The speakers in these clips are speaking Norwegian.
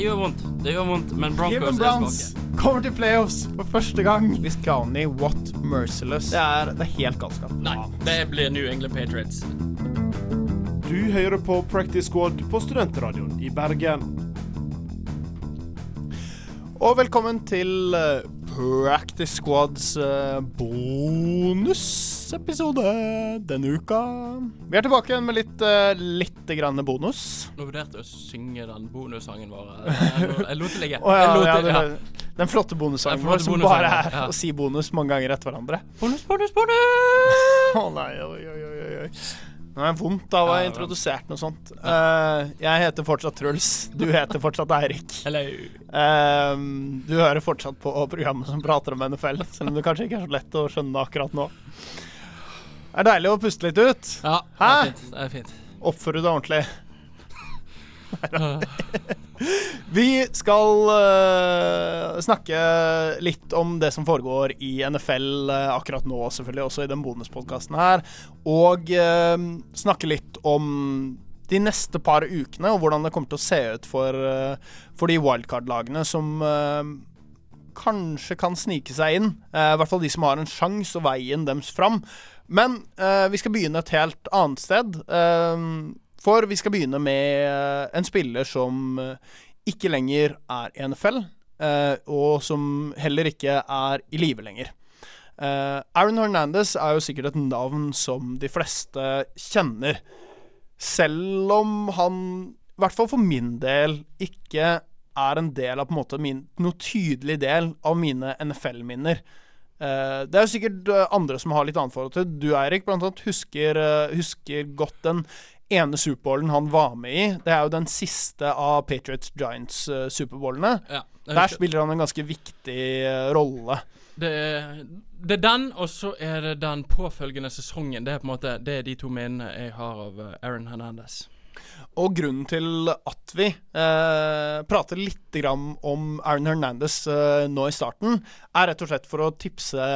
det gjør vondt. Det gjør vondt, men Broncos Given er Browns svake. kommer til playoffs for første gang. Hvis County, what merciless. Det er, det er helt galskap. Nei, det blir New England Patriots. Du hører på Practice Squad på Studentradioen i Bergen. Og velkommen til eh, Practice Squads uh, bonusepisode denne uka. Vi er tilbake igjen med litt, uh, litt grann bonus. Nå vurderte jeg å synge den bonussangen vår. Jeg, lot det ligge. Den flotte bonussangen vår som bare er ja. å si bonus mange ganger etter hverandre. Bonus, bonus, bonus! Å nei, oi, oi, oi, oi. Nå er det vondt av å ha introdusert noe sånt. Uh, jeg heter fortsatt Truls. Du heter fortsatt Eirik. Eh, du hører fortsatt på programmet som prater om NFL, selv om det kanskje ikke er så lett å skjønne akkurat nå. Det er deilig å puste litt ut. Ja, det er fint. Det er fint. Oppføre deg ordentlig. Vi skal uh, snakke litt om det som foregår i NFL uh, akkurat nå, selvfølgelig, også i den bonuspodkasten her. Og uh, snakke litt om de neste par ukene, og hvordan det kommer til å se ut for, eh, for de wildcard-lagene som eh, kanskje kan snike seg inn. Eh, I hvert fall de som har en sjanse og veien dems fram. Men eh, vi skal begynne et helt annet sted. Eh, for vi skal begynne med eh, en spiller som eh, ikke lenger er i NFL, eh, og som heller ikke er i live lenger. Aaron Hernandez er jo sikkert et navn som de fleste kjenner. Selv om han, i hvert fall for min del, ikke er en del av på en måte min, noe tydelig del av mine NFL-minner. Det er jo sikkert andre som har litt annet forhold til. Du, Eirik, blant annet, husker, husker godt den ene Superbowlen han var med i. Det er jo den siste av Patriots Giants-superbowlene. Ja, Der spiller han en ganske viktig eh, rolle. det, er, det er den, og så er det den påfølgende sesongen. Det er på en måte Det er de to minnene jeg har av eh, Aaron Hernandez. Og grunnen til at vi eh, prater litt om Aaron Hernandez eh, nå i starten, er rett og slett for å tipse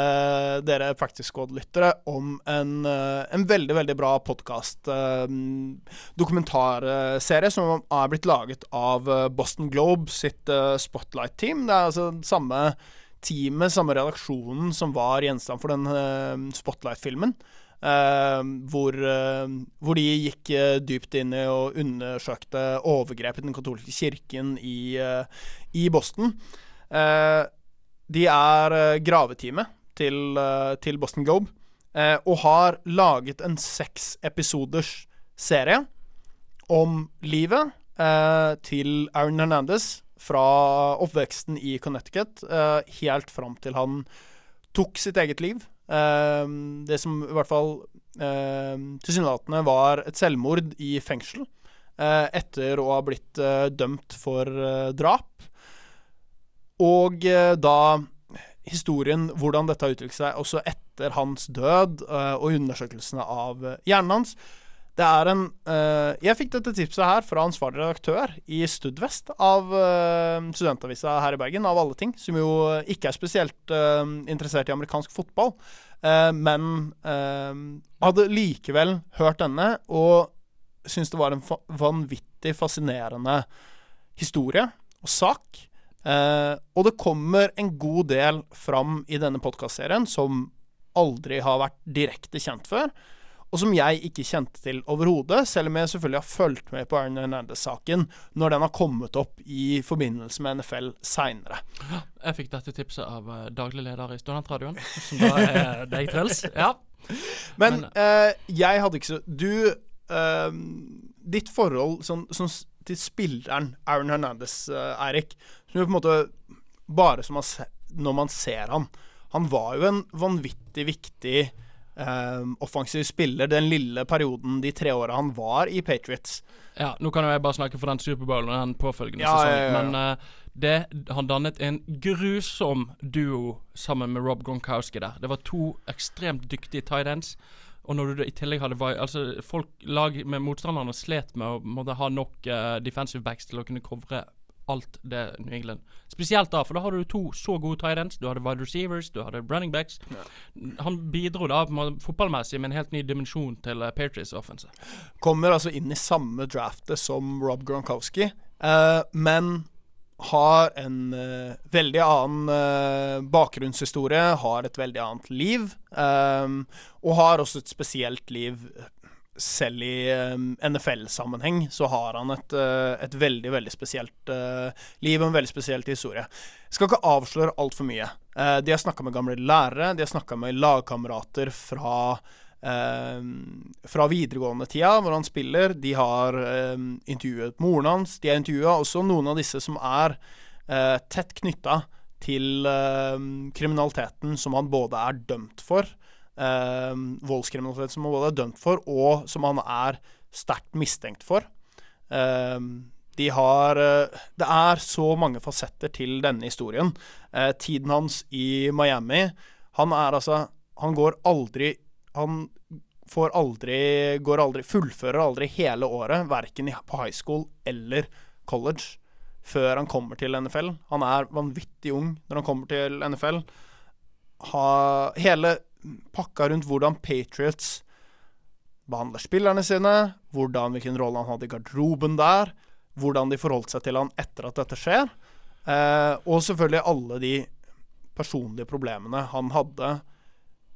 dere Practice Squad-lyttere om en, eh, en veldig, veldig bra podkast, eh, dokumentarserie, som er blitt laget av eh, Boston Globe sitt eh, Spotlight-team. Det er altså samme teamet, samme redaksjonen som var gjenstand for den Spotlight-filmen. Eh, hvor, eh, hvor de gikk eh, dypt inn i og undersøkte overgrep i den katolske kirken i, eh, i Boston. De er graveteamet til, til Boston Globe, og har laget en seks episoders serie om livet eh, til Aaron Hernandez fra oppveksten i Connecticut eh, helt fram til han tok sitt eget liv. Eh, det som i hvert fall eh, tilsynelatende var et selvmord i fengsel eh, etter å ha blitt eh, dømt for eh, drap. Og da historien, hvordan dette har utviklet seg også etter hans død, og undersøkelsene av hjernen hans. Det er en uh, Jeg fikk dette tipset her fra ansvarlig redaktør i Studvest av uh, studentavisa her i Bergen, av alle ting, som jo ikke er spesielt uh, interessert i amerikansk fotball, men hadde likevel hørt denne og syntes det var en fa vanvittig fascinerende historie og sak. Og det kommer en god del fram i denne podkastserien som aldri har vært direkte kjent før, og som jeg ikke kjente til overhodet, selv om jeg selvfølgelig har fulgt med på Aaron Hernandez-saken når den har kommet opp i forbindelse med NFL seinere. Jeg fikk dette tipset av eh, daglig leder i Studentradioen, som da er deg, Truls. Ja. Men Men- eh, jeg hadde ikke så Du eh, Ditt forhold sånn, sånn, til spilleren Aaron Hernandez, eh, Eirik, som jo på en måte Bare som man se, når man ser han Han var jo en vanvittig viktig eh, offensiv spiller den lille perioden, de tre åra han var i Patriots. ja. Nå kan jo jeg bare snakke for den Superbowlen og den påfølgende Ja, sesongen, men uh, det, han dannet en grusom duo sammen med Rob Gronkowski der. Det var to ekstremt dyktige tight ends. Og når du i tillegg hadde Altså, folk, lag med motstanderne slet med å måtte ha nok uh, defensive backs til å kunne covre alt det New England. Spesielt da, for da hadde du to så gode tight ends. Du hadde wide receivers, du hadde running backs. Han bidro da fotballmessig med en helt ny dimensjon til uh, Patriots offense. Kommer altså inn i samme draftet som Rob Gronkowski, uh, men har en uh, veldig annen bakgrunnshistorie, har et veldig annet liv. um, og har også et spesielt liv. Selv i eh, NFL-sammenheng så har han et, eh, et veldig, veldig spesielt eh, liv og en veldig spesiell historie. Jeg skal ikke avsløre altfor mye. Eh, de har snakka med gamle lærere, de har snakka med lagkamerater fra eh, fra videregående-tida, hvor han spiller. De har eh, intervjuet moren hans. De har intervjua også noen av disse som er tett knytta til kriminaliteten som han både er dømt for, eh, voldskriminalitet som han både er dømt for, og som han er sterkt mistenkt for. Eh, de har eh, Det er så mange fasetter til denne historien. Eh, tiden hans i Miami Han er altså Han går aldri Han får aldri Går aldri Fullfører aldri hele året, verken på high school eller college, før han kommer til NFL. Han er vanvittig ung når han kommer til NFL. Ha, hele pakka rundt hvordan Patriots behandler spillerne sine, hvordan hvilken rolle han hadde i garderoben der, hvordan de forholdt seg til han etter at dette skjer, eh, og selvfølgelig alle de personlige problemene han hadde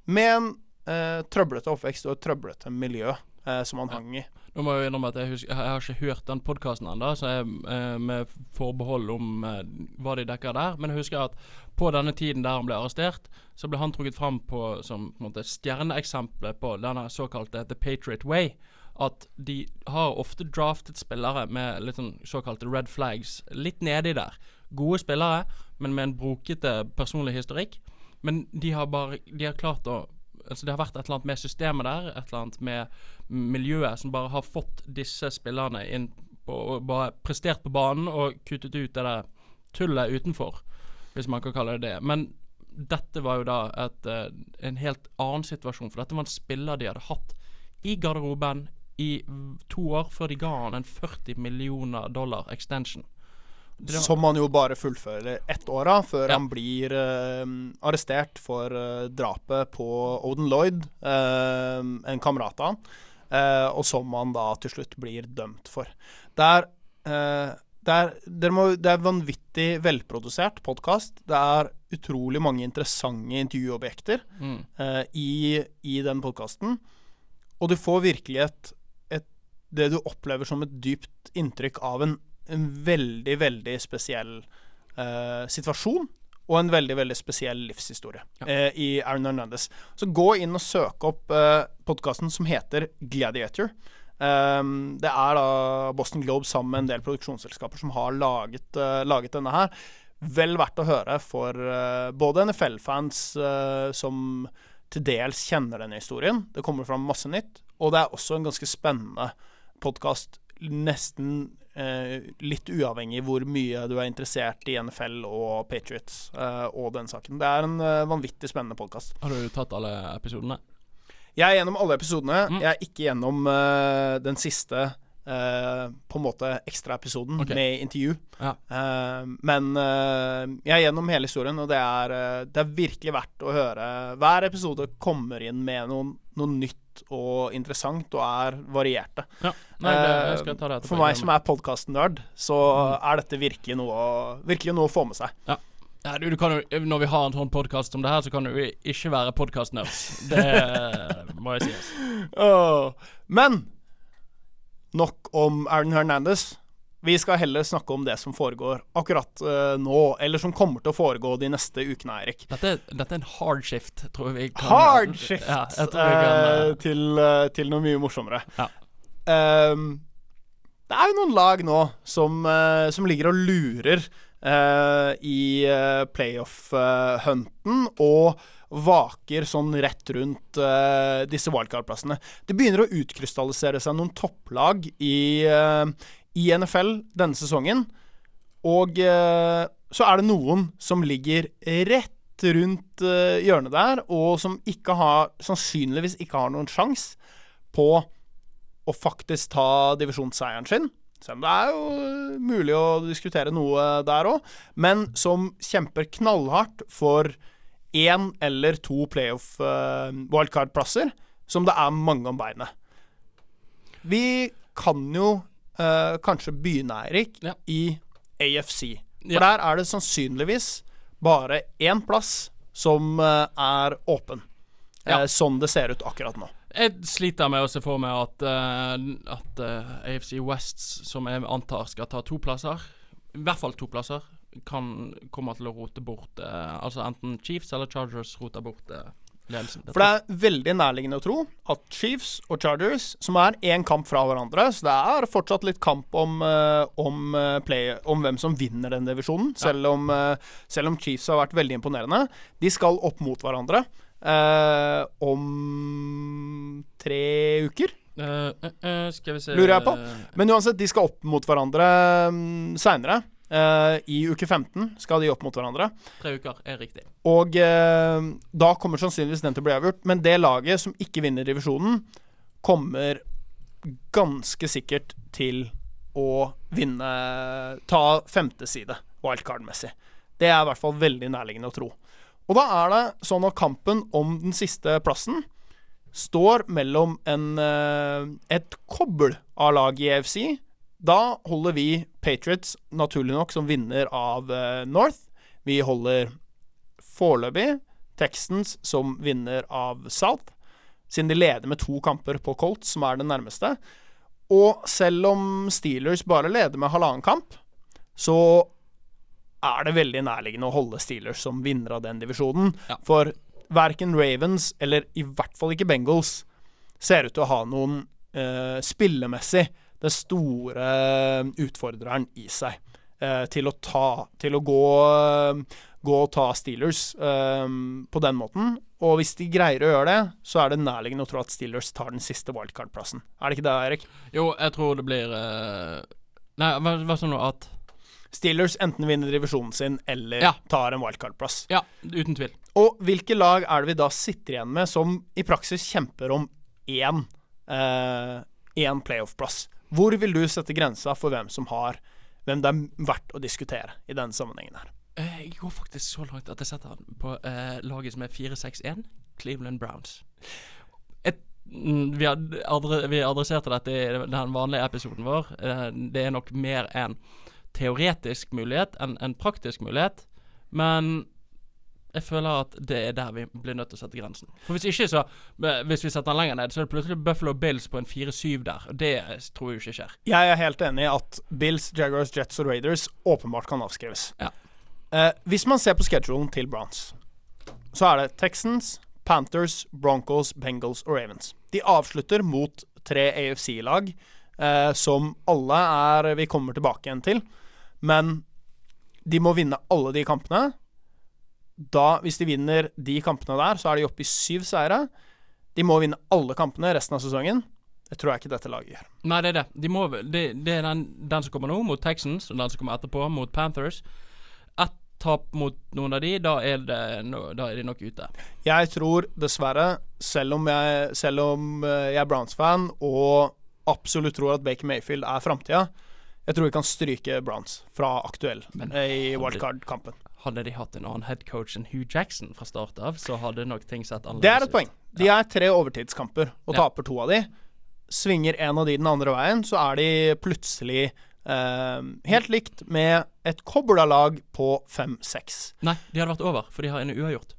med en eh, trøblete oppvekst og et trøblete miljø eh, som han hang i. Nå må jeg innrømme at jeg, husker, jeg har ikke hørt den podkasten ennå, så jeg, eh, med forbehold om eh, hva de dekker der. Men jeg husker at på denne tiden der han ble arrestert, så ble han trukket fram på, som på måte, stjerneeksempelet på denne såkalte The Patriot Way. At de har ofte draftet spillere med litt sånn såkalte red flags litt nedi der. Gode spillere, men med en brokete personlig historikk. Men de har bare De har klart å Altså Det har vært et eller annet med systemet der, et eller annet med miljøet som bare har fått disse spillerne inn og bare prestert på banen og kuttet ut det der tullet utenfor, hvis man kan kalle det det. Men dette var jo da et, eh, en helt annen situasjon, for dette var en spiller de hadde hatt i garderoben i to år før de ga han en 40 millioner dollar extension. Det Som han jo bare fullfører ett år av, før Ja. han blir uh, arrestert for uh, drapet på Oden Lloyd, uh, en kamerat av han, og som han da til slutt blir dømt for. Det er, det er, dere må, det er vanvittig velprodusert podkast. Det er utrolig mange interessante intervjuobjekter Mm. i, i den podkasten. Og du får virkelig et, et Det du opplever som et dypt inntrykk av en, en veldig, veldig spesiell uh, situasjon. Og en veldig veldig spesiell livshistorie Ja. uh, i Aaron Hernandez. Så gå inn og søk opp uh, podkasten som heter Gladiator. Um, det er da Boston Globe sammen med en del produksjonsselskaper som har laget, uh, laget denne her. Vel verdt å høre for eh, både NFL-fans eh, som til dels kjenner denne historien. Det kommer fram masse nytt. Og det er også en ganske spennende podkast. Nesten eh, litt uavhengig hvor mye du er interessert i NFL og Patriots eh, og den saken. Det er en eh, vanvittig spennende podkast. Har du tatt alle episodene? Jeg er gjennom alle episodene. Mm. Jeg er ikke gjennom eh, den siste eh, på en måte ekstraepisoden okay. med intervju. Ja. Uh, men uh, jeg er gjennom hele historien, og det er, det er virkelig verdt å høre. Hver episode kommer inn med noe, noe nytt og interessant, og er varierte. Ja. Nei, det, jeg skal ta. For meg som er podkast-nerd, så er dette virkelig noe, virkelig noe å få med seg. Ja, du, du kan jo, Når vi har en sånn podkast som det her, så kan du ikke være podkast-nerds. Det må jeg si. Altså. oh. Men nok om Aaron Hernandez. Vi skal heller snakke om det som foregår akkurat uh, nå, eller som kommer til å foregå de neste ukene, Eirik. Dette, dette er en hard shift, tror jeg vi kan Hard shift Ja, jeg kan, eh, til, uh, til noe mye morsommere. Ja. Um, det er jo noen lag nå som, som ligger og lurer i uh, playoff-hunten og vaker sånn rett rundt uh, disse wildcard-plassene. Det begynner å utkrystallisere seg noen topplag i, uh, i NFL denne sesongen. Og uh, så er det noen som ligger rett rundt hjørnet der, og som ikke har, sannsynligvis ikke har noen sjanse på å faktisk ta divisjonsseieren sin. Selv om det er jo mulig å diskutere noe der òg. Men som kjemper knallhardt for én eller to playoff eh, som det er mange om beinet. Vi kan jo uh, kanskje begynne, Eirik, Ja. i AFC. For Ja. der er det sannsynligvis bare én plass som uh, er åpen. Ja. Uh, sånn det ser ut akkurat nå. Jeg sliter med å se for meg at, at AFC West, som jeg antar skal ta to plasser, i hvert fall to plasser, kan komme til å rote bort eh, Altså enten Chiefs eller Chargers roter bort eh, ledelsen. For det er veldig nærliggende å tro at Chiefs og Chargers, som er én kamp fra hverandre, så det er fortsatt litt kamp om, eh, om, play, om hvem som vinner den divisjonen, selv, om, selv om Chiefs har vært veldig imponerende. De skal opp mot hverandre eh, om tre uker. Eh, eh, skal vi se Lurer jeg på. Men uansett, de skal opp mot hverandre um, seinere. I uke 15 skal de opp mot hverandre. Tre uker er riktig. Og uh, da kommer sannsynligvis den til å bli avgjort. Men det laget som ikke vinner divisjonen, kommer ganske sikkert til å vinne Ta femte side, wildcard-messig. Det er i hvert fall veldig nærliggende å tro. Og da er det sånn at kampen om den siste plassen står mellom en, uh, et kobbel av lag i EFC. Da holder vi Patriots naturlig nok som vinner av eh, North. Vi holder foreløpig Texans som vinner av South, siden de leder med to kamper på Colts, som er den nærmeste. Og selv om Steelers bare leder med halvannen kamp, så er det veldig nærliggende å holde Steelers som vinner av den divisjonen. Ja. For verken Ravens, eller i hvert fall ikke Bengals, ser ut til å ha noen eh, spillemessig den store eh, utfordreren i seg eh, til å ta Til å gå, eh, gå og ta Steelers på den måten. Og hvis de greier å gjøre det, så er det nærliggende å tro at Steelers tar den siste wildcard-plassen. Er det ikke det, Erik? Jo, jeg tror det blir Nei, hva, hva sa du nå? At Steelers enten vinner divisjonen sin eller Ja. tar en wildcard-plass. Ja, uten tvil. Og hvilke lag er det vi da sitter igjen med som i praksis kjemper om én, eh, én playoff-plass? Hvor vil du sette grensa for hvem som har Hvem det er verdt å diskutere i denne sammenhengen her? Eh, Jeg går faktisk så langt at jeg setter den på eh, laget som er 4-6-1, Cleveland Browns. Et, mm, vi, adre, vi adresserte dette i den vanlige episoden vår. Eh, det er nok mer en teoretisk mulighet enn en praktisk mulighet. Men jeg føler at det er der vi blir nødt til å sette grensen. For Hvis ikke så eh, Hvis vi setter den lenger ned, så er det plutselig Buffalo Bills på en 4-7 der. Og det tror jeg ikke skjer. Jeg er helt enig i at Bills, Jaguars, Jets og Raiders åpenbart kan avskrives. Ja. Eh, hvis man ser på schedulen til Browns, så er det Texans, Panthers, Broncos, Bengals og Ravens. De avslutter mot tre AFC-lag, eh, som alle er vi kommer tilbake igjen til. Men de må vinne alle de kampene. Da, hvis de vinner de kampene der, så er de oppe i syv seire. De må vinne alle kampene resten av sesongen. Det tror jeg ikke dette laget gjør. Nei, det er det. De må, det, det er den, den som kommer nå, mot Texans, og den som kommer etterpå, mot Panthers. Ett tap mot noen av de, da er, det da er de nok ute. Jeg tror dessverre, selv om jeg, selv om eh, jeg er Browns-fan og absolutt tror at Baker Mayfield er framtida, jeg tror vi kan stryke Browns fra aktuell Men eh, i wildcard-kampen. Hadde de hatt en annen headcoach enn Hugh Jackson fra start av, så hadde nok ting sett annerledes ut. Det er et poeng. De er tre overtidskamper, og Ja. taper to av de. Svinger en av de den andre veien, så er de plutselig eh, helt likt med et kobla lag på 5-6. Nei, de hadde vært over, for de har en uavgjort.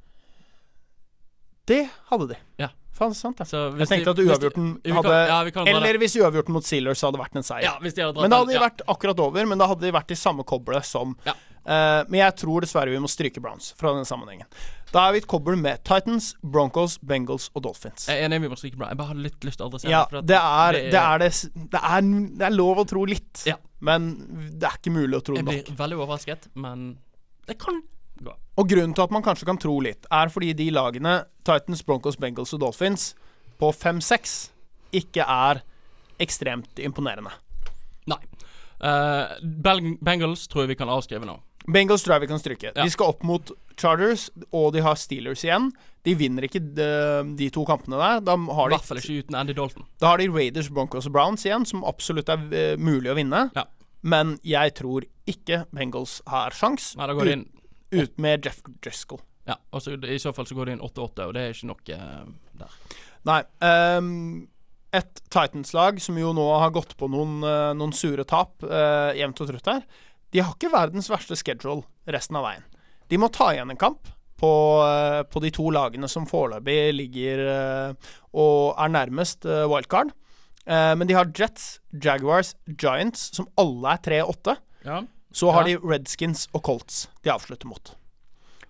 Det hadde de. Ja. Faen, sant det. Så Jeg tenkte at uavgjorten de- kan- hadde ja, kan Eller det. hvis uavgjorten mot Steelers hadde vært en seier. Ja, Men da hadde de vært akkurat over, men da hadde de vært i samme koblet som Ja. Eh, Men jeg tror dessverre vi må stryke Browns fra den sammenhengen. Da er vi et kobbel med Titans, Broncos, Bengals og Dolphins. Jeg er enig, vi må stryke Browns. Jeg bare hadde litt lyst til å adressere Ja, det. det er det, er det, det, er, det er lov å tro litt, Ja. men det er ikke mulig å tro Jeg nok. blir veldig overrasket, men det kan gå. Og grunnen til at man kanskje kan tro litt, er fordi de lagene, Titans, Broncos, Bengals og Dolphins, på 5-6 ikke er ekstremt imponerende. Nei. Uh, Bengals tror jeg vi kan avskrive nå. Bengals tror jeg vi kan stryke. Ja. De skal opp mot Chargers, og de har Steelers igjen. De vinner ikke de, de to kampene der. Da I har, de, ikke uten Andy Dalton. da har de Raiders, Broncos og Browns igjen, som absolutt er uh, mulig å vinne. Ja. Men jeg tror ikke Bengals har sjans Nei, da går ut, inn ut med Jeff Driscoll. Ja, og så I så fall så går de inn 8-8, og det er ikke nok uh, der. Nei. Um, et Titans-lag som jo nå har gått på noen, uh, noen sure tap jevnt og trutt her, de har ikke verdens verste schedule resten av veien. De må ta igjen en kamp på, eh, på de to lagene som foreløpig ligger eh, og er nærmest eh, wildcard. Men de har Jets, Jaguars, Giants, som alle er 3-8. Ja. Så har Ja. de Redskins og Colts de avslutter mot.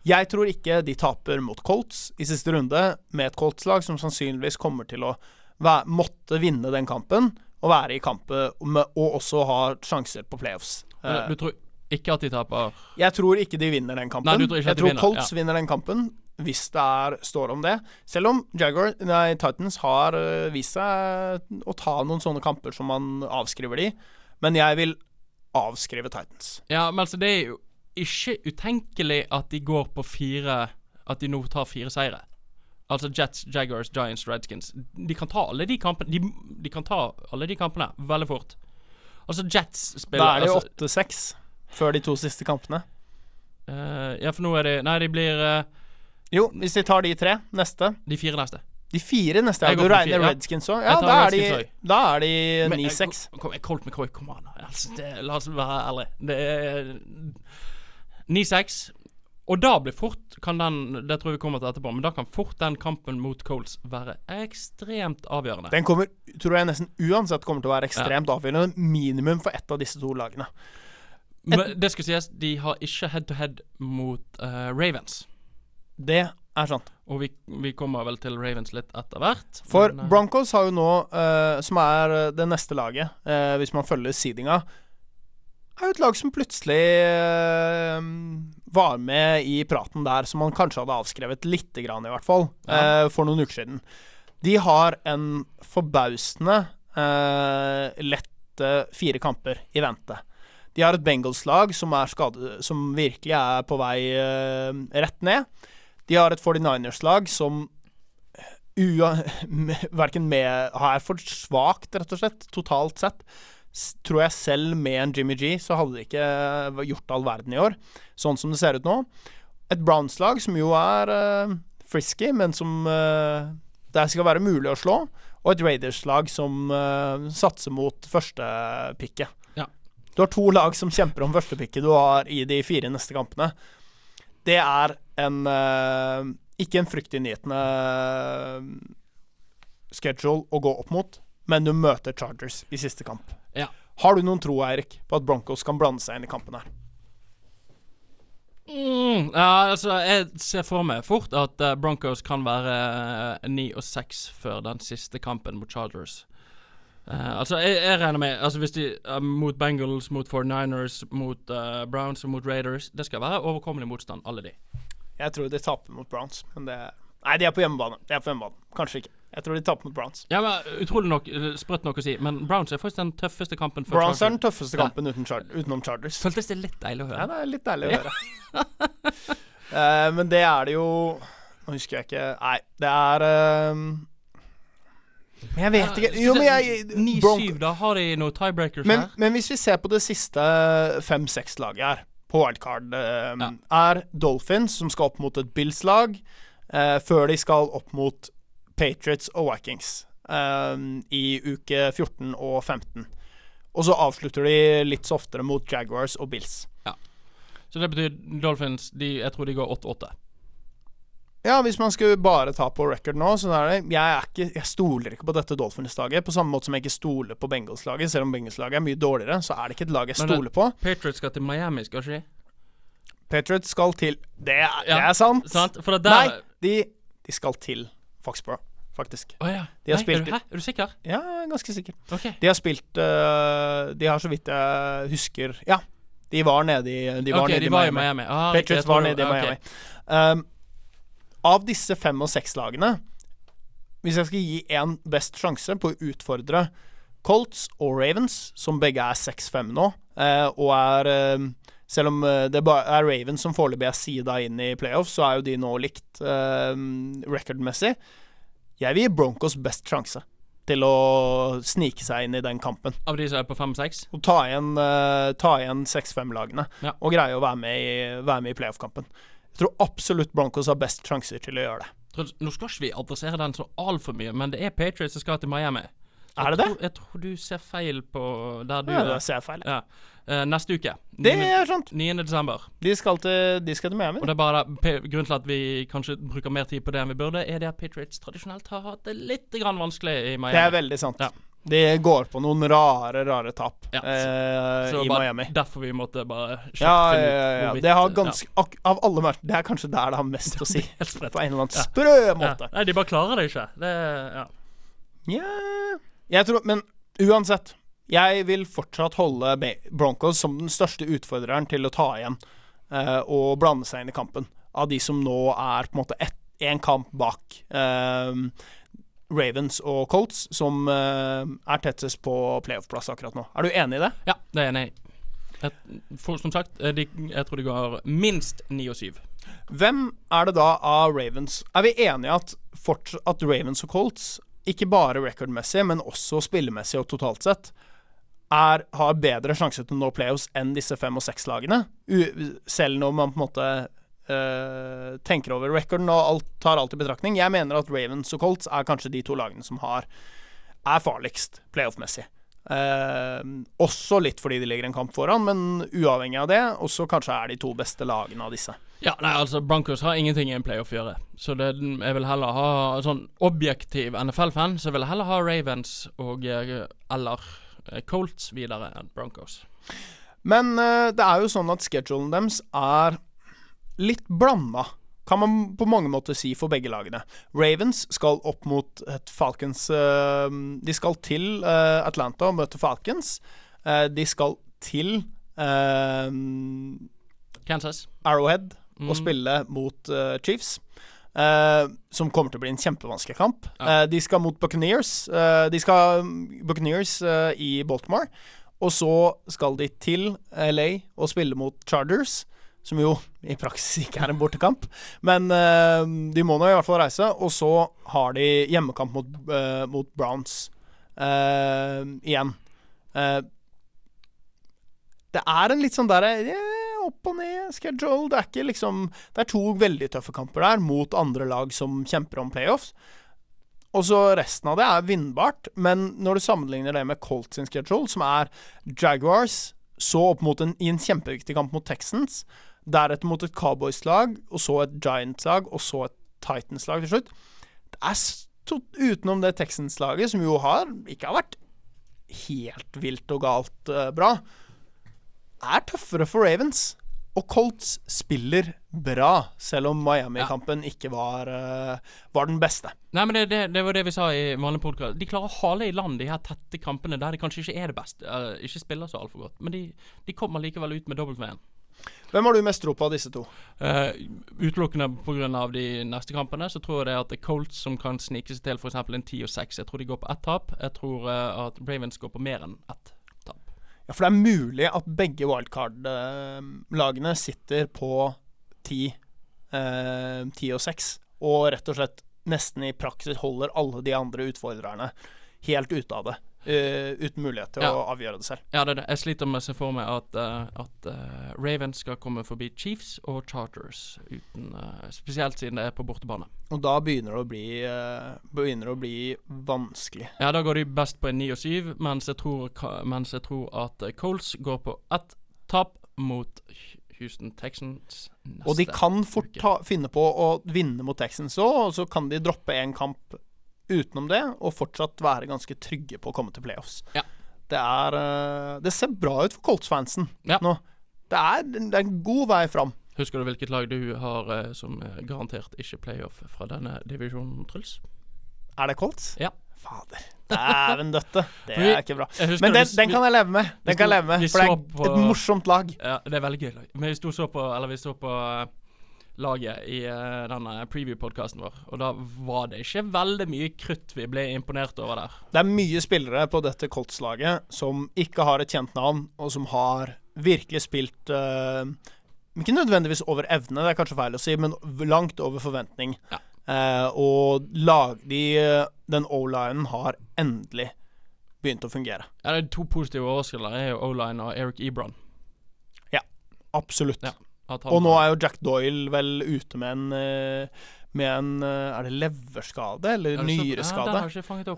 Jeg tror ikke de taper mot Colts i siste runde, med et Colts-lag som sannsynligvis kommer til å være, måtte vinne den kampen og være i kampen med, og også ha sjanser på playoffs. Men Eh, Du tror ikke at de taper? jeg tror ikke de vinner den kampen. Nei, tror jeg de tror vinner, Colts vinner den kampen hvis det er, står om det. Selv om Jaguar, nei, Titans har øh, vist seg å ta noen sånne kamper som man avskriver de. Men jeg vil avskrive Titans. Ja, men altså, det er jo ikke utenkelig at de går på fire At de nå tar fire seire. Altså Jets, Jaguars, Giants, Redskins. De kan ta alle de kampene De, de kan ta alle de kampene veldig fort. Altså Jets spiller Da er det altså, 8-6 før de to siste kampene. Uh, Ja, for nå er de Nei, de blir uh, Jo, hvis de tar de tre neste de fire neste. De fire neste, ja. Du regner fire, ja. Redskins òg? Ja, da er de, da er de eh, 9-6. kom- kom- Colt McCoy, kom an. Altså, det, la oss være ærlige. Det er 9-6. Og da blir fort kan den Det tror jeg vi kommer til etterpå, men da kan fort den kampen mot Coles være ekstremt avgjørende. Den kommer, tror jeg nesten uansett kommer til å være ekstremt avgjørende. Minimum for ett av disse to lagene. Men det skal sies, de har ikke head to head mot uh, Ravens. Det er sant. Og vi, vi kommer vel til Ravens litt etter hvert. For men, uh, Broncos har jo nå, uh, som er det neste laget, hvis man følger seedinga, er jo et lag som plutselig eh, var med i praten der, som man kanskje hadde avskrevet lite grann, i hvert fall, Ja. eh, for noen uker siden. De har en forbausende eh, lette fire kamper i vente. De har et Bengals-lag som, som virkelig er på vei rett ned. De har et 49ers-lag som verken med er for svakt, rett og slett, totalt sett. Tror jeg selv med en Jimmy G, så hadde de ikke eh, gjort all verden i år. Sånn som det ser ut nå. Et Browns-lag som jo er uh, frisky, men som uh, det skal være mulig å slå. Og et Raiders-lag som uh, satser mot førstepikket. Ja. Du har to lag som kjemper om førstepikket du har i de fire neste kampene. Det er en uh, ikke en fryktinngytende eh, schedule å gå opp mot, men du møter Chargers i siste kamp. Ja. Har du noen tro, Eirik, på at Broncos kan blande seg inn i kampen her? Mm, ja, altså, jeg ser for meg fort at uh, Broncos kan være eh, ni og seks før den siste kampen mot Chargers. Uh, altså, jeg, jeg regner med Altså Hvis de uh, mot Bengals, mot 49ers, mot Browns og mot Raiders Det skal være overkommelig motstand, alle de. Jeg tror de taper mot Browns, men det Nei, de er på hjemmebane. De er på hjemmebane. Kanskje ikke. Jeg tror de taper mot Browns. Ja, men Utrolig nok, eh, sprøtt nok å si, men Browns er faktisk den tøffeste kampen for Browns er den tøffeste Ja. kampen uten char utenom Chargers. Føltes det litt deilig å høre? Ja, det er litt deilig å høre. uh, men det er det jo Nå husker jeg ikke Nei, det er eh, Men jeg vet ikke Jo, men jeg 9-7, da har de noen tiebreakers men, her. men hvis vi ser på det siste fem-seks laget her, på wildcard, eh, Ja. er Dolphins, som skal opp mot et Bills-lag, uh, før de skal opp mot Patriots og Vikings um, i uke 14 og 15. Og så avslutter de litt så oftere mot Jaguars og Bills. Så det betyr Dolphins de, Jeg tror de går 8-8. Ja, hvis man skulle bare ta på record nå, så er det Jeg, er ikke, jeg stoler ikke på dette Dolphins-laget, på samme måte som jeg ikke stoler på Bengals-laget. Selv om Bengals-laget er mye dårligere, så er det ikke et lag jeg stoler på. Patriots skal til Miami, skal ikke de? Patriots skal til Det det Ja, er sant! Sant? Der Nei, de, de skal til Foxborough, faktisk. Oh, ja. De har Nei, spilt er du, Hæ? Er du sikker? Ja, ganske sikker. Okay. De har spilt uh, De har så vidt jeg husker Ja, de var nede i De var okay, nede de i Miami. Miami. Ah, Patriots var nede i Miami. Okay. Um, av disse fem og seks lagene Hvis jeg skal gi én best sjanse på å utfordre Colts og Ravens, som begge er 6-5 nå, uh, og er uh, Selv om det er Ravens som foreløpig er sida inn i playoff, så er jo de nå likt eh, recordmessig. Jeg vil gi Broncos best sjanse til å snike seg inn i den kampen. Av de som er på 5-6? Og ta igjen, uh, igjen 6-5-lagene Ja. og greie å være med i, være med i playoff-kampen. Jeg tror absolutt Broncos har best sjanser til å gjøre det. Nå skal ikke vi adressere den så altfor mye, men det er Patriots som skal til Miami. Er det det? Jeg tror, jeg tror du ser feil på der du Ja, er. det ser jeg feil. Ja. Eh, neste uke. Det er sant. 9. desember. De skal til, de skal til Miami. Og det er bare da Grunnen til at vi kanskje bruker mer tid på det enn vi burde, er det at Patriots tradisjonelt har hatt det litt grann vanskelig i Miami. Det er veldig sant. Ja. De går på noen rare, rare tap Ja, eh, i Miami. Derfor vi måtte bare kjapt Ja, ja, finne ut ja, Det har ja. ganske Av alle matcher, det er kanskje der det har mest å si. Helt. På en eller annen sprø måte. Nei, de bare klarer det ikke. Det, ja. Ja Jeg tror Men uansett. Jeg vil fortsatt holde Broncos som den største utfordreren til å ta igjen eh, og blande seg inn i kampen. Av de som nå er på en måte én kamp bak eh, Ravens og Colts, som eh, er tettest på playoff-plass akkurat nå. Er du enig i det? ja, det er jeg enig i. Som sagt, eh, de, jeg tror de går minst 9 og 7. Hvem er det da av Ravens Er vi enige at, at Ravens og Colts, ikke bare recordmessig, men også spillemessig og totalt sett, er, har bedre sjanse til å nå playoffs enn disse fem- og seks-lagene? U- Selv når man på en måte Uh, tenker over recorden og alt, tar alt i betraktning. Jeg mener at Ravens og Colts er kanskje de to lagene som har er farligst playoff-messig. Uh, også litt fordi de ligger en kamp foran, men uavhengig av det, også kanskje er de to beste lagene av disse. Ja, nei, altså Broncos har ingenting i en playoff å gjøre. Så det, jeg vil heller ha sånn objektiv NFL-fan, så jeg vil heller ha Ravens og eller eh, Colts videre enn Broncos. Men eh, det er jo sånn at schedulen deres er litt blanda, kan man på mange måter si for begge lagene. Ravens skal opp mot et Falcons eh, De skal til eh, Atlanta og møte Falcons. Eh, de skal til eh, Kansas. Arrowhead Mm. og spille mot eh, Chiefs. Eh, som kommer til å bli en kjempevanskelig kamp. Ja. Uh, de skal mot Buccaneers. Uh, de skal mm, Buccaneers i Baltimore. Og så skal de til LA og spille mot Chargers, som jo i praksis ikke er en bortekamp. Men de må nå i hvert fall reise. Og så har de hjemmekamp mot, mot Browns igjen. Det er en litt sånn derre yeah, opp og ned schedule. Det er ikke liksom Det er to veldig tøffe kamper der mot andre lag som kjemper om playoffs. Og så resten av det er vinnbart, men når du sammenligner det med Colts sin schedule, som er Jaguars, så opp mot en, i en kjempeviktig kamp mot Texans, deretter mot et Cowboys-lag, og så et Giants-lag, og så et Titans-lag til slutt Det er utenom det Texans-laget, som jo har ikke har vært helt vilt og galt uh, bra, er tøffere for Ravens. Og Colts spiller bra, selv om Miami-kampen ikke var, uh, var den beste. Nei, men det, det, det var det vi sa i vanlig podkast. De klarer å hale i land de her tette kampene der de kanskje ikke er det beste. Uh, ikke spiller så altfor godt. Men de, de kommer likevel ut med W-en. Hvem har du mest tro på av disse to? Uh, utelukkende pga. de neste kampene, så tror jeg det er at det er Colts som kan snike seg til f.eks. en 10 og 6. Jeg tror de går på ett tap. Jeg tror uh, at Ravens går på mer enn ett. Ja, For det er mulig at begge wildcard-lagene sitter på 10, eh, 10 og 6, og rett og slett nesten i praksis holder alle de andre utfordrerne helt ute av det. Eh, uten mulighet til Ja. å avgjøre det selv. Ja, det er det. Jeg sliter med å se for meg at, uh, at uh, Ravens skal komme forbi Chiefs og Chargers, uten, spesielt siden det er på bortebane. Og da begynner det å bli, begynner det å bli vanskelig. Ja, da går de best på en 9 og 7, mens jeg tror, mens jeg tror at Coles går på ett tap mot Houston Texans neste Og de kan fort ta, finne på å vinne mot Texans òg, og så kan de droppe en kamp utenom det, og fortsatt være ganske trygge på å komme til playoffs. Ja. Det er eh, Det ser bra ut for Colts-fansen Ja. nå. Det er, det er en god vei fram. Husker du hvilket lag du har eh, som eh, garantert ikke playoff fra denne divisjonen, Truls? Er det Colts? Ja. Fader. Dæven døtte. Det er ikke bra. Men den, den kan jeg leve med. Den kan jeg leve med For det er et morsomt lag. Ja, det er veldig gøy lag. Men vi så på Eller vi så på laget i uh, denne preview-podkasten vår, og da var det ikke veldig mye krutt vi ble imponert over der. Det er mye spillere på dette Colts-laget som ikke har et kjent navn, og som har virkelig spilt uh, Ikke nødvendigvis over evne, det er kanskje feil å si, men langt over forventning. Ja. Uh, og lag de Den O-linen har endelig begynt å fungere. Ja, det er To positive overraskelser er jo O-line og Eric Ebron. Ja, Absolutt. Ja. Og nå er jo Jack Doyle vel ute med en, eh, med en eh, Er det leverskade eller Er nyreskade?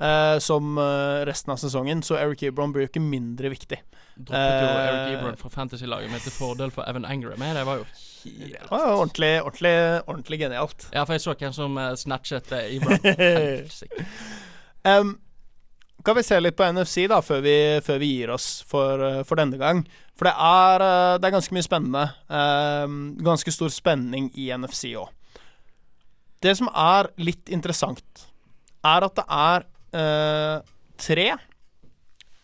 eh, som eh, resten av sesongen, så Eric Ebron blir jo ikke mindre viktig. Droppet jo eh, Eric Ebron fra Fantasy-laget mitt til fordel for Evan Angram. Men det var jo helt Det var jo ordentlig, ordentlig, ordentlig genialt. Ja, for jeg så hvem som snatchet Ebron. Helsike. Um, kan vi se litt på NFC da, før vi, før vi gir oss for, eh, for denne gang? For det er, eh, det er ganske mye spennende. Eh, ganske stor spenning i NFC òg. Det som er litt interessant, er at det er eh, tre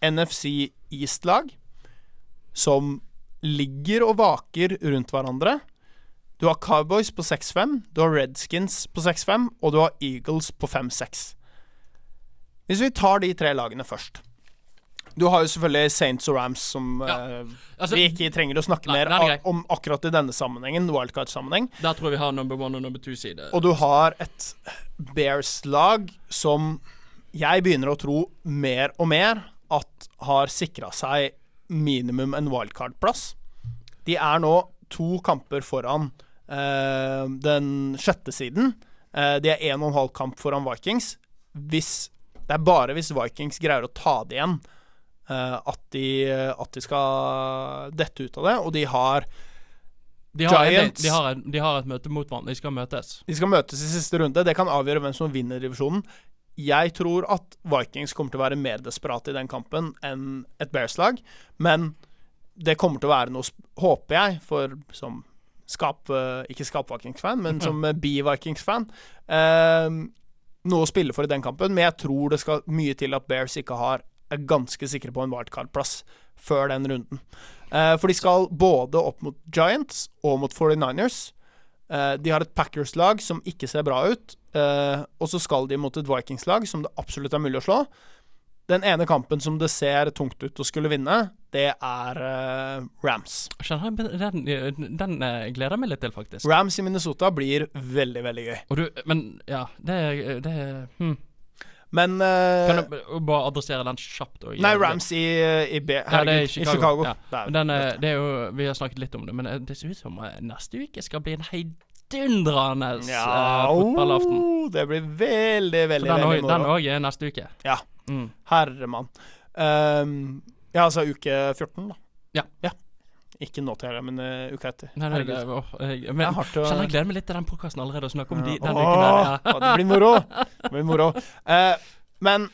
NFC East-lag som ligger og vaker rundt hverandre. Du har Cowboys på 6-5, du har Redskins på 6-5, og du har Eagles på 5-6. Hvis vi tar de tre lagene først Du har jo selvfølgelig Saints og Rams, som Ja. eh, Altså, vi ikke trenger å snakke Nei, mer er om akkurat i denne sammenhengen, wildcard-sammenheng. Der tror jeg vi har number one og number two-side. Og du har et Bears-lag som jeg begynner å tro mer og mer at har sikra seg minimum en wildcard-plass. De er nå to kamper foran uh, den sjette siden. Uh, de er en og en halv kamp foran Vikings. Hvis, det er bare hvis Vikings greier å ta det igjen, eh, at, de, at de skal dette ut av det. Og de har De har, Giants. de, har de har et møte mot hverandre. De skal møtes. De skal møtes i siste runde. Det kan avgjøre hvem som vinner divisjonen. Jeg tror at Vikings kommer til å være mer desperate i den kampen enn et Bears-lag. Men det kommer til å være noe, håper jeg, for som skap... eh, Ikke skap-Vikings-fan, men som eh, be-Vikings-fan. Noe å spille for i den kampen. Men jeg tror det skal mye til at Bears ikke har er ganske sikre på en wildcard-plass før den runden. Eh, for de skal både opp mot Giants og mot 49ers. Eh, de har et Packers-lag som ikke ser bra ut, eh, og så skal de mot et Vikings-lag som det absolutt er mulig å slå. Den ene kampen som det ser tungt ut å skulle vinne, det er uh, Rams. Den, den eh, gleder jeg meg litt til, faktisk. Rams i Minnesota blir veldig, veldig gøy. Du, men ja, det det hm. Men uh, Kan du bare adressere den kjapt? Og Nei. Rams i, i, B, Ja, det er herregud, i i Chicago. Chicago. Ja. Det er- den, det er jo, Vi har snakket litt om det, men det ser ut som neste uke skal bli en heidundrende ja, fotballaften. oh, det blir veldig, veldig, den veldig moro. den òg er neste uke. Ja. Mm. Herremann. Um, ja, altså uke 14, da. Ja. Ikke nå til helga, men uh, uka etter. Nei, nei, det, å, jeg, men, jeg, å jeg gleder meg litt til den podkasten allerede, og snakke om de, den Åh, uken der. Ja. ja, det blir moro. Det blir moro. Uh, men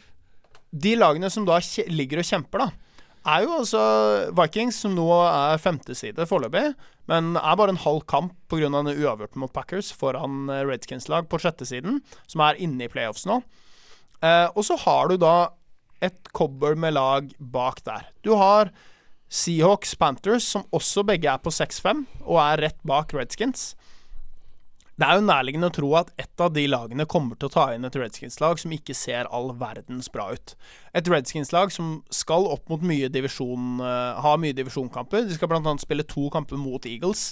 de lagene som da ligger og kjemper, da, er jo altså Vikings, som nå er femteside foreløpig, men er bare en halv kamp pga. uavgjorten mot Packers foran eh, Redskins-lag på sjettesiden, som er inne i playoffs nå. Eh, og så har du da et cobber med lag bak der. Du har Seahawks, Panthers, som også begge er på 6-5 og er rett bak Redskins. Det er jo nærliggende å tro at et av de lagene kommer til å ta inn et Redskins-lag som ikke ser all verdens bra ut. Et Redskins-lag som skal opp mot mye divisjon eh, ha mye divisjonkamper. De skal bl.a. spille to kamper mot Eagles.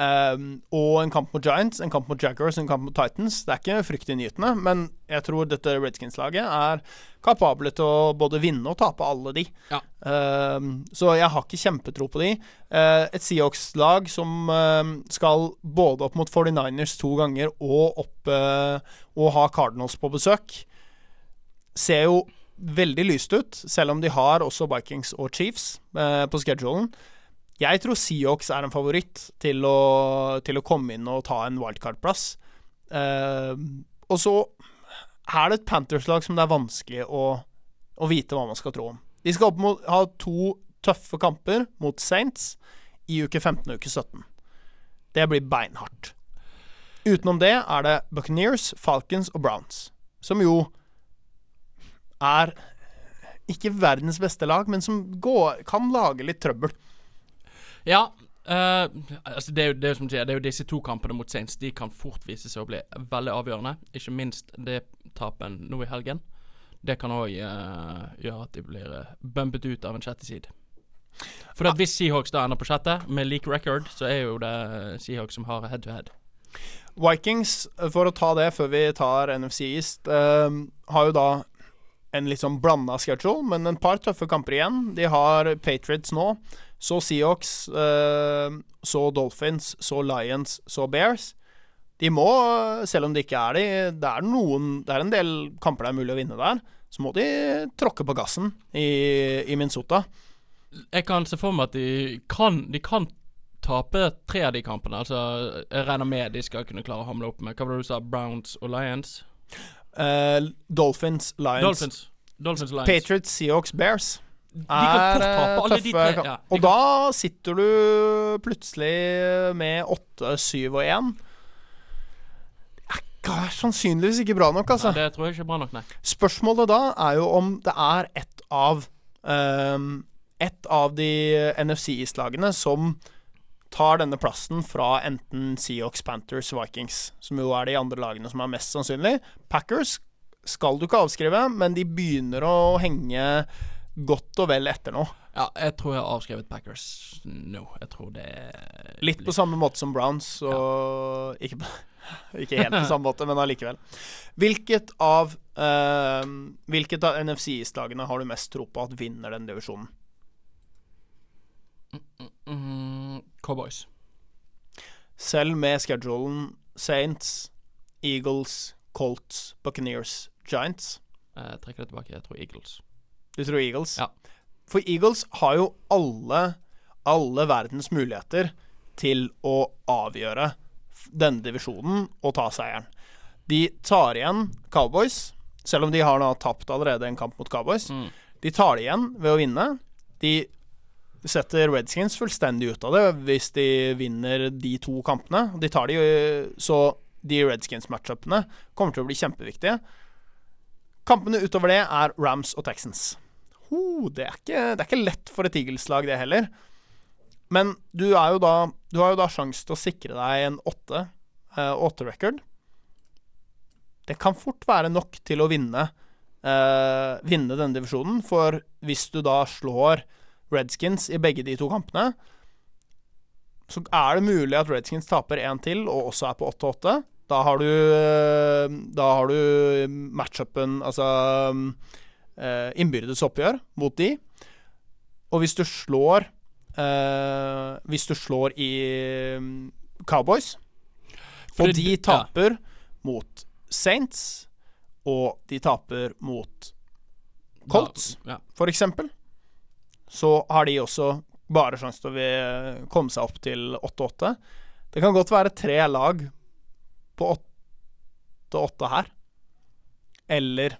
Ehm, og en kamp mot Giants, en kamp mot Jaguars, en kamp mot Titans. Det er ikke fryktinngytende, men jeg tror dette Redskins-laget er kapable til å både vinne og tape alle de. Ja. Um, så jeg har ikke kjempetro på de. Uh, et Seahawks-lag som uh, skal både opp mot 49ers to ganger og opp uh, og ha Cardinals på besøk, ser jo veldig lyst ut, selv om de har også Vikings og Chiefs eh, på schedulen. Jeg tror Seahawks er en favoritt til å, til å komme inn og ta en wildcard-plass. Uh, og så er det et Panthers-lag som det er vanskelig å, å vite hva man skal tro om. De skal opp mot, ha to tøffe kamper mot Saints i uke 15 og uke 17. Det blir beinhardt. Utenom det er det Buccaneers, Falcons og Browns, som jo er ikke verdens beste lag, men som går, kan lage litt trøbbel. Ja. Uh, altså det, er jo, det, er som sier, det er jo disse to kampene mot Saints. De kan fort vise seg å bli veldig avgjørende. Ikke minst det tapen nå i helgen. Det kan òg gjøre at de blir uh, bumpet ut av en sjette side. For at hvis Seahawks da ender på sjette, med leak record, så er jo det Seahawks som har head to head. Vikings, for å ta det før vi tar NFC East, uh, har jo da en litt sånn blanda schedule, men en par tøffe kamper igjen. De har Patriots nå, så Seahawks, eh, så Dolphins, så Lions, så Bears. De må, selv om det ikke er de Det er noen Det er en del kamper det er mulig å vinne der. Så må de tråkke på gassen i, i Minnesota. Jeg kan se for meg at de kan De kan tape tre av de kampene. Altså, jeg regner med de skal kunne klare å hamle opp med Hva var det du sa? Browns og Lions? Uh, Dolphins, Lions, Dolphins. Dolphins Lions. Patriots, Seahawks, Bears. De kan fort tape eh, alle de tøffe tre. Ja, og da sitter du plutselig med 8, 7 og 1. Det er sannsynligvis ikke bra nok, altså. Nei, det tror jeg ikke er bra nok, nei. Spørsmålet da er jo om det er ett av um, Et av de NFC East-lagene som tar denne plassen fra enten Seahawks, Panthers, Vikings, som jo er de andre lagene som er mest sannsynlig. Packers skal du ikke avskrive, men de begynner å henge godt og vel etter nå. Ja, jeg tror jeg har avskrevet Packers nå. Jeg tror det Litt på samme måte som Browns, og ikke, ikke helt på samme måte, men allikevel. Hvilket av uh, Hvilket av NFC East-lagene har du mest tro på at vinner den divisjonen? mm, Cowboys. Selv med schedulen Saints, Eagles, Colts, Buccaneers, Giants. Jeg trekker det tilbake. Jeg tror Eagles. Du tror Eagles? Ja. For Eagles har jo alle, alle verdens muligheter til å avgjøre denne divisjonen og ta seieren. De tar igjen Cowboys, selv om de har nå tapt allerede en kamp mot Cowboys. Mm. De tar det igjen ved å vinne. De setter Redskins fullstendig ut av det hvis de vinner de to kampene. De tar de Så de Redskins-matchupene kommer til å bli kjempeviktige. Kampene utover det er Rams og Texans. Ho, det, er ikke, det er ikke lett for et Eagles-lag, det heller. Men du, er jo da, du har jo da sjanse til å sikre deg en åtte, eh, åtte-record. Det kan fort være nok til å vinne eh, vinne denne divisjonen. For hvis du da slår Redskins i begge de to kampene, så er det mulig at Redskins taper én til og også er på 8-8. Da har du eh, Da har du matchupen, altså eh, innbyrdes oppgjør mot de. Og hvis du slår eh, Hvis du slår i mm, Cowboys, og de de ja. taper mot Saints, og de taper mot Colts, Ja. for eksempel, så har de også bare sjanse til å komme seg opp til 8-8. Det kan godt være tre lag på 8-8 her. Eller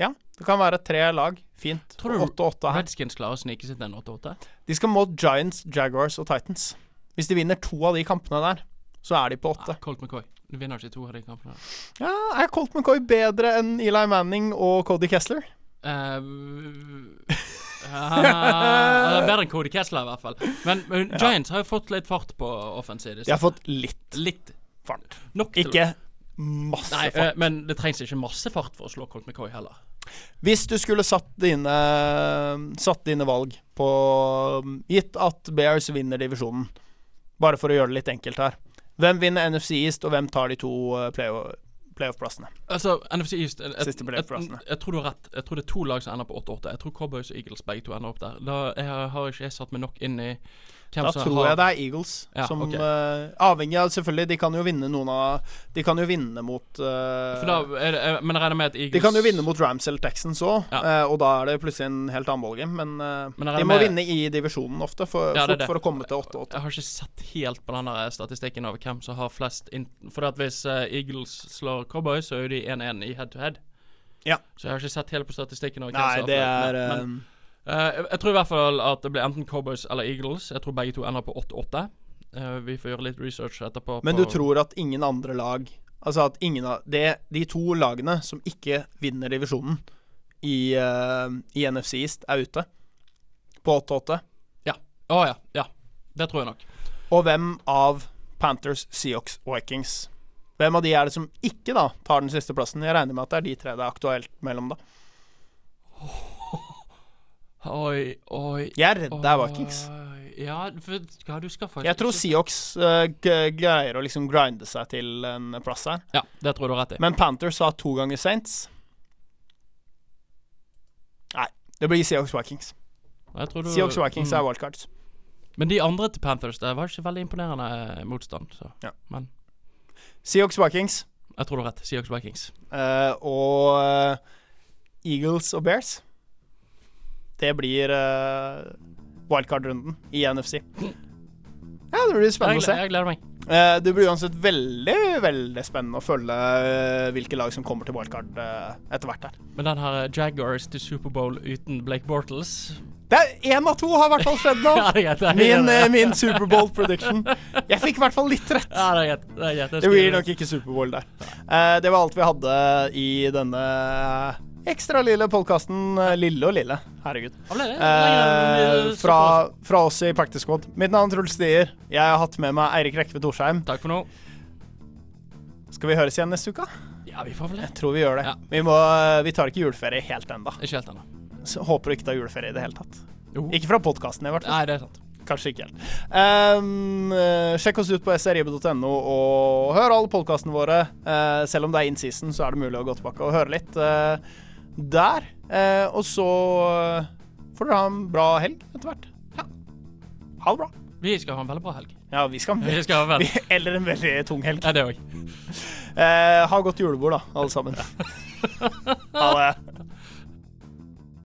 Ja, det kan være tre lag. Fint. Tror du 8-8 her. Redskins klarer å snike seg til en 8-8? De skal mot Giants, Jaguars og Titans. Hvis de vinner to av de kampene der, så er de på åtte. Ja, Colt McCoy. Du vinner ikke to av de kampene. Ja, er Colt McCoy bedre enn Eli Manning og Cody Kessler? Uh, bedre enn Cody Kessler, i hvert fall. Men, men Ja. Giants har jo fått litt fart på offensiv. De har fått litt litt fart. nok Ikke masse Nei, fart. eh, men det trengs ikke masse fart for å slå Colt McCoy heller. Hvis du skulle satt dine Satt dine valg på Gitt at Bears vinner divisjonen, bare for å gjøre det litt enkelt her. Hvem vinner NFC East, og hvem tar de to eh, playoff- playoff-plassene? Altså, NFC East jeg, jeg, Siste playoff-plassene. jeg, jeg tror du har rett. Jeg tror det er to lag som ender på 8-8. Jeg tror Cowboys og Eagles begge to ender opp der. Da jeg har ikke jeg satt meg nok inn i hvem Da tror har jeg det er Eagles Ja, som okay. uh, Avhengig av Selvfølgelig, de kan jo vinne noen av De kan jo vinne mot uh, da er det, Men jeg regner med at Eagles De kan jo vinne mot Rams eller Texans òg, Ja. og da er det plutselig en helt annen ballgame. Men, eh, Men de må med- vinne i divisjonen ofte, for, Ja, er fort det. for å komme til 8-8. Jeg har ikke sett helt på den der statistikken over hvem som har flest. For at hvis eh, Eagles slår Cowboys, så er jo de 1-1 i head to head. Ja. Så jeg har ikke sett helt på statistikken. Over hvem Nei, som har det flest. er Men- men, eh, jeg- Jeg tror i hvert fall at det blir enten Cowboys eller Eagles. Jeg tror begge to ender på 8-8. Eh, vi får gjøre litt research etterpå. Men du tror at ingen andre lag Altså at ingen av det, De to lagene som ikke vinner divisjonen i, eh, i NFC East, er ute på 8-8? Å ja. Ja. Det tror jeg nok. Og hvem av Panthers, Seahawks, Vikings Hvem av de er det som ikke da tar den siste plassen? Jeg regner med at det er de tre det er aktuelt mellom, da. Oi, oi Jeg er redd det er Vikings. Ja, for ja, du skal faktisk Jeg tror Seahawks uh, greier å liksom grinde seg til en plass her. Ja, det tror du har rett i. Men Panthers har to ganger Saints. Nei, det blir Seahawks Vikings. Du- Seahawks Vikings mm. er wildcards. Men de andre til Panthers det var ikke veldig imponerende eh, motstand. Så. Ja. Men Seahawks Vikings jeg tror du har rett. Seahawks Vikings. Uh, og uh, Eagles og Bears. Det blir uh, wildcard-runden i NFC. Ja, det blir spennende Jeg, å se. jeg gleder meg. Uh, det blir uansett veldig veldig spennende å følge uh, hvilke lag som kommer til wildcard etter hvert her. Men den her Jaguars til Superbowl uten Blake Bortles Det er Én av to har i hvert fall skjedd nå! Ja, Min, eh, min Superbowl prediction. Jeg fikk i hvert fall litt rett. Ja, det er. Det, er. Det blir nok ikke Superbowl der. Uh, det var alt vi hadde i denne ekstra lille podkasten. Lille og lille. Herregud. Eh, fra, fra oss i Practice Squad. Mitt navn er Truls Stier. Jeg har hatt med meg Eirik Rekve Torsheim. Takk for nå. Skal vi høres igjen neste uke? Ja, vi får vel det. Jeg tror vi gjør det. Ja. Vi, må, vi tar ikke juleferie helt ennå. Ikke helt ennå. Håper du ikke tar juleferie i det hele tatt. Jo. Ikke fra podkasten, i hvert fall. Nei, det er sant. Kanskje ikke helt. Um, eh, sjekk oss ut på srib.no og hør alle podkastene våre. Uh, selv om det er in season, så er det mulig å gå tilbake og høre litt eh, der. Eh, og så eh, får dere ha en bra helg etter hvert. Ja. Ha det bra. Vi skal ha en veldig bra helg. Ja, vi skal, Vi skal ha en veldig. Eller en veldig tung helg. Ja, det òg. Eh, ha godt julebord, da, alle sammen. ha det.